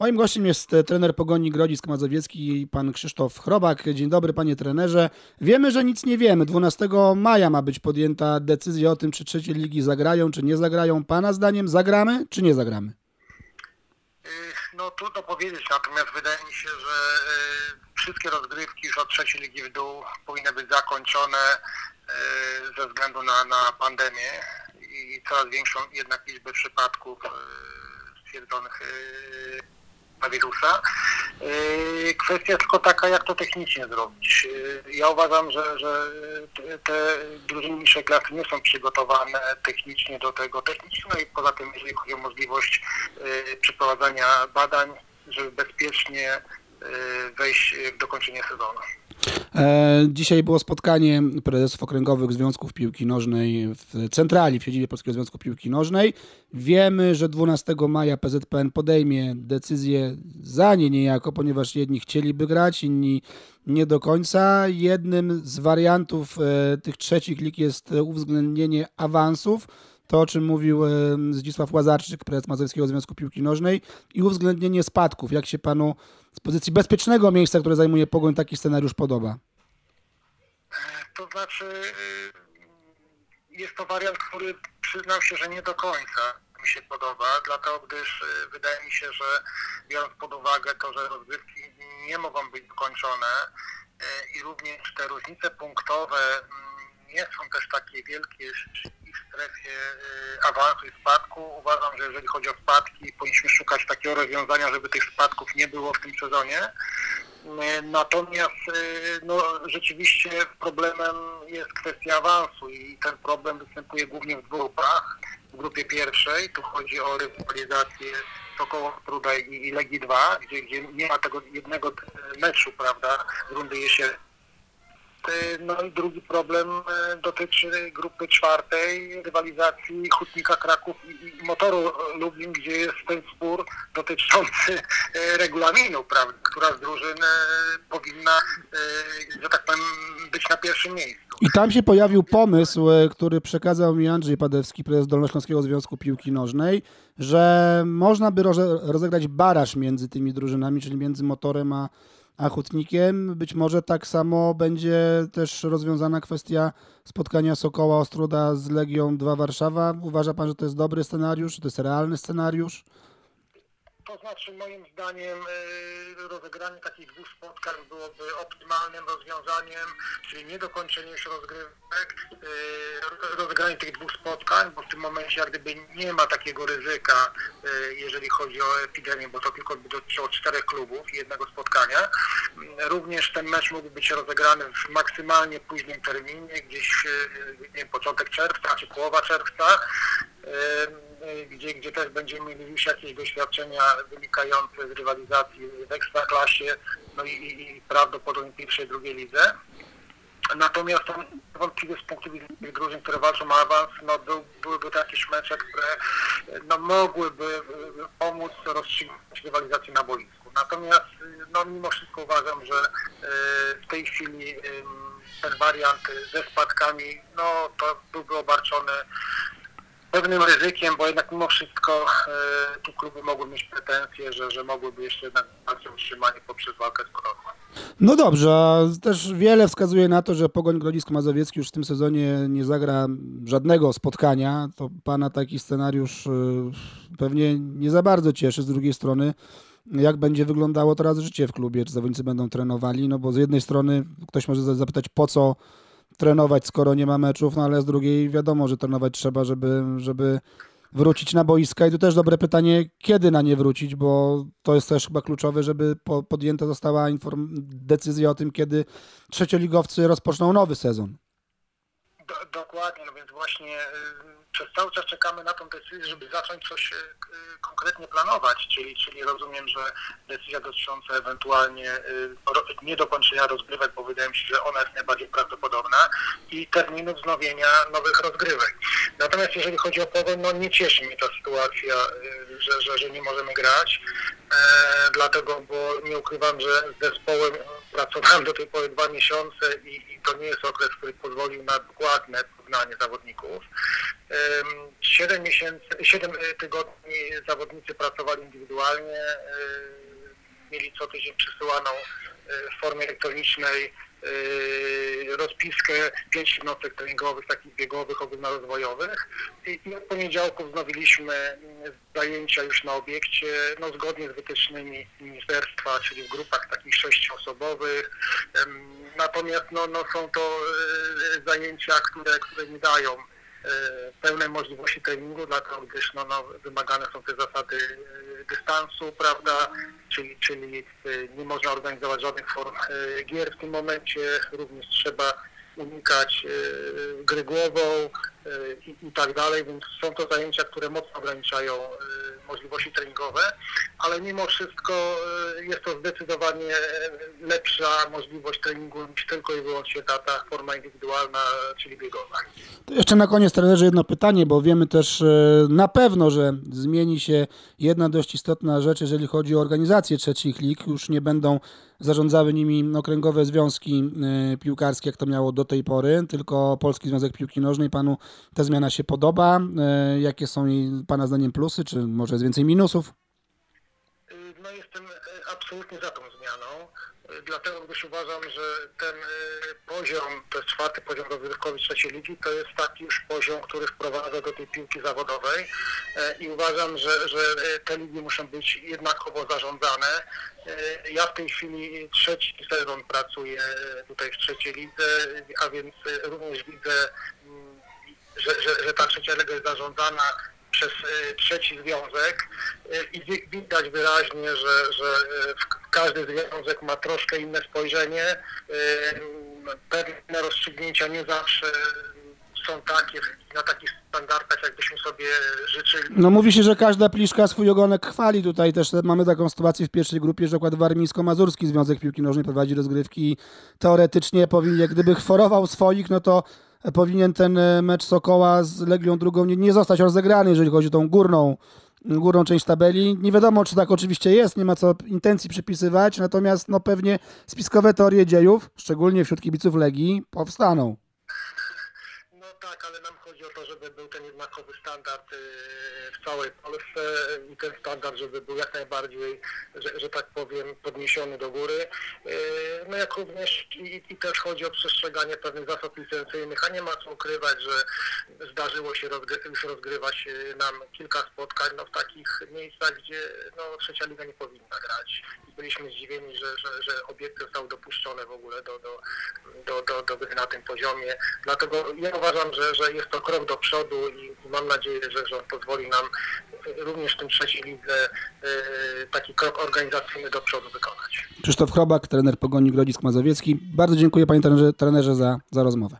Moim gościem jest e, trener Pogoni Grodzisk Mazowiecki, pan Krzysztof Chrobak. Dzień dobry panie trenerze. Wiemy, że nic nie wiemy. 12 maja ma być podjęta decyzja o tym, czy trzecie ligi zagrają, czy nie zagrają. Pana zdaniem zagramy, czy nie zagramy? Y, No trudno powiedzieć, natomiast wydaje mi się, że y, wszystkie rozgrywki już od trzeciej ligi w dół powinny być zakończone ze względu na, na pandemię i coraz większą jednak liczbę przypadków stwierdzonych na wirusa. Y, Kwestia tylko taka, jak to technicznie zrobić. Y, Ja uważam, że, że te- niższej klasy nie są przygotowane technicznie do tego technicznie, no i poza tym, jeżeli chodzi o możliwość y, przeprowadzania badań, żeby bezpiecznie wejść w dokończenie sezonu. E, dzisiaj było spotkanie prezesów okręgowych Związków Piłki Nożnej w centrali w siedzibie Polskiego Związku Piłki Nożnej. Wiemy, że 12 maja PZPN podejmie decyzję za nie niejako, ponieważ jedni chcieliby grać, inni nie do końca. Jednym z wariantów e, tych trzecich lig jest uwzględnienie awansów. To, o czym mówił e, Zdzisław Łazarczyk, prezes Mazowskiego Związku Piłki Nożnej i uwzględnienie spadków. Jak się panu z pozycji bezpiecznego miejsca, które zajmuje Pogoń, taki scenariusz podoba? To znaczy, y, jest to wariant, który przyznam się, że nie do końca mi się podoba, dlatego gdyż y, wydaje mi się, że biorąc pod uwagę to, że rozgrywki nie mogą być dokończone i również te różnice punktowe mm, nie są też takie wielkie strefie y, awansu i spadku. Uważam, że jeżeli chodzi o spadki, powinniśmy szukać takiego rozwiązania, żeby tych spadków nie było w tym sezonie. E, Natomiast e, no, rzeczywiście problemem jest kwestia awansu i ten problem występuje głównie w dwóch grupach. W grupie pierwszej tu chodzi o rywalizację Sokoła Truda i Legii 2, gdzie, gdzie nie ma tego jednego meczu, prawda, rundy jesiennej. E, No i drugi problem e, dotyczy grupy czwartej, rywalizacji Hutnika Kraków i, Motoru Lublin, gdzie jest ten spór dotyczący e, regulaminu, prawda, która z drużyn e, powinna, e, że tak powiem, być na pierwszym miejscu. I tam się pojawił pomysł, e, który przekazał mi Andrzej Padewski, prezes Dolnośląskiego Związku Piłki Nożnej, że można by roze- rozegrać baraż między tymi drużynami, czyli między motorem a, a hutnikiem. Być może tak samo będzie też rozwiązana kwestia spotkania Sokoła Ostruda z Legią 2 Warszawa. Uważa pan, że to jest dobry scenariusz, że to jest realny scenariusz? To znaczy moim zdaniem y, rozegranie takich dwóch spotkań byłoby optymalnym rozwiązaniem, czyli nie dokończenie już rozgrywek, y, rozegranie tych dwóch spotkań, bo w tym momencie jak gdyby nie ma takiego ryzyka, y, jeżeli chodzi o epidemię, bo to tylko by dotyczyło czterech klubów i jednego spotkania. Również ten mecz mógłby być rozegrany w maksymalnie późnym terminie, gdzieś nie początek czerwca czy połowa czerwca. Gdzie, gdzie też będziemy mieli już jakieś doświadczenia wynikające z rywalizacji w Ekstraklasie, no i, i, prawdopodobnie pierwszej, drugiej lidze. Natomiast tam wątpliwie z punktu widzenia drużyn, które walczą o awans, no był, byłyby to jakieś mecze, które no, mogłyby y, pomóc rozstrzygnąć rywalizację na boisku. Natomiast y, no, mimo wszystko uważam, że y, w tej chwili ten wariant ze spadkami, no to byłby obarczony pewnym ryzykiem, bo jednak mimo wszystko e, tu kluby mogły mieć pretensje, że, że mogłyby jeszcze jednak walczyć utrzymanie poprzez walkę z koroną. No dobrze, też wiele wskazuje na to, że Pogoń Grodzisk Mazowiecki już w tym sezonie nie zagra żadnego spotkania. To pana taki scenariusz y, pewnie nie za bardzo cieszy. Z drugiej strony, jak będzie wyglądało teraz życie w klubie? Czy zawodnicy będą trenowali? No bo z jednej strony ktoś może za- zapytać, po co trenować, skoro nie ma meczów, no ale z drugiej wiadomo, że trenować trzeba, żeby, żeby wrócić na boiska. I tu też dobre pytanie, kiedy na nie wrócić, bo to jest też chyba kluczowe, żeby po, podjęta została decyzja o tym, kiedy trzecioligowcy rozpoczną nowy sezon. Do, dokładnie, no więc właśnie y, przez cały czas czekamy na tą decyzję, żeby zacząć coś y, y, konkretnie planować, czyli, czyli rozumiem, że decyzja dotycząca ewentualnie niedokończenia rozgrywek, bo wydaje mi się, że ona jest najbardziej prawdopodobna i terminu wznowienia nowych rozgrywek. Natomiast jeżeli chodzi o Pogoń, no nie cieszy mnie ta sytuacja, y, że, że, że nie możemy grać, e, dlatego, bo nie ukrywam, że z zespołem pracowałem do tej pory dwa miesiące i, i to nie jest okres, który pozwolił na dokładne poznanie zawodników. Em, Siedem miesięcy, e, tygodni zawodnicy pracowali indywidualnie, e, mieli co tydzień przysyłaną e, w formie elektronicznej rozpiskę pięć jednostek treningowych, takich biegowych, ogólnorozwojowych i, i od poniedziałku wznowiliśmy mm, zajęcia już na obiekcie, no zgodnie z wytycznymi ministerstwa, czyli w grupach takich sześcioosobowych. Natomiast no, no są to e, zajęcia, które, które nie dają pełnej możliwości treningu, dlatego gdyż no, no, wymagane są te zasady e, dystansu, prawda, czyli, czyli e, nie można organizować żadnych form e, gier w tym momencie, również trzeba unikać e, gry głową e, i, i tak dalej, więc są to zajęcia, które mocno ograniczają e, możliwości treningowe, ale mimo wszystko e, jest to zdecydowanie e, lepsza możliwość treningu niż tylko i wyłącznie ta, ta forma indywidualna, czyli biegowa. To jeszcze na koniec trenerze jedno pytanie, bo wiemy też e, na pewno, że zmieni się jedna dość istotna rzecz, jeżeli chodzi o organizację trzecich lig. Już nie będą zarządzały nimi okręgowe związki e, piłkarskie, jak to miało do tej pory, tylko Polski Związek Piłki Nożnej. Panu ta zmiana się podoba? E, Jakie są Pana zdaniem plusy, czy może jest więcej minusów? Y, No jestem e, absolutnie za tą zmianą, y, dlatego gdyż uważam, że ten y, poziom, to jest czwarty poziom rozrywkowy trzeciej ligi, to jest taki już poziom, który wprowadza do tej piłki zawodowej E, i uważam, że, że te ligi muszą być jednakowo zarządzane. Ja w tej chwili trzeci sezon pracuję tutaj w trzeciej lidze, a więc również widzę że, że, że ta trzecia liga jest zarządzana przez e, trzeci związek e, i wi- widać wyraźnie, że, że w- każdy związek ma troszkę inne spojrzenie. Pewne rozstrzygnięcia nie zawsze są takie na takich standardach, jakbyśmy sobie życzyli. No mówi się, że każda pliszka swój ogonek chwali. Tutaj też mamy taką sytuację w pierwszej grupie, że przykład Warmińsko-Mazurski Związek Piłki Nożnej prowadzi rozgrywki teoretycznie powinien, gdyby chworował swoich, no to powinien ten e, mecz Sokoła z Legią drugą nie, nie zostać rozegrany, jeżeli chodzi o tą górną, górną część tabeli. Nie wiadomo, czy tak oczywiście jest, nie ma co intencji przypisywać, natomiast no pewnie spiskowe teorie dziejów, szczególnie wśród kibiców Legii, powstaną. No tak, ale nam to, żeby był ten jednakowy standard y, w całej Polsce i ten standard, żeby był jak najbardziej, że, że tak powiem, podniesiony do góry. Y, No jak również i, i też chodzi o przestrzeganie pewnych zasad licencyjnych, a nie ma co ukrywać, że zdarzyło się rozgry- już rozgrywać y, nam kilka spotkań no, w takich miejscach, gdzie no, trzecia liga nie powinna grać. I byliśmy zdziwieni, że, że, że obiekty zostały dopuszczone w ogóle do, do, do, do, do gry na tym poziomie. Dlatego ja uważam, że, że jest to krok do przodu i mam nadzieję, że, on pozwoli nam również w tym trzeciej lidze y, taki krok organizacyjny do przodu wykonać. Krzysztof Chrobak, trener Pogoni Grodzisk Mazowiecki. Bardzo dziękuję panie trenerze, trenerze za, za rozmowę.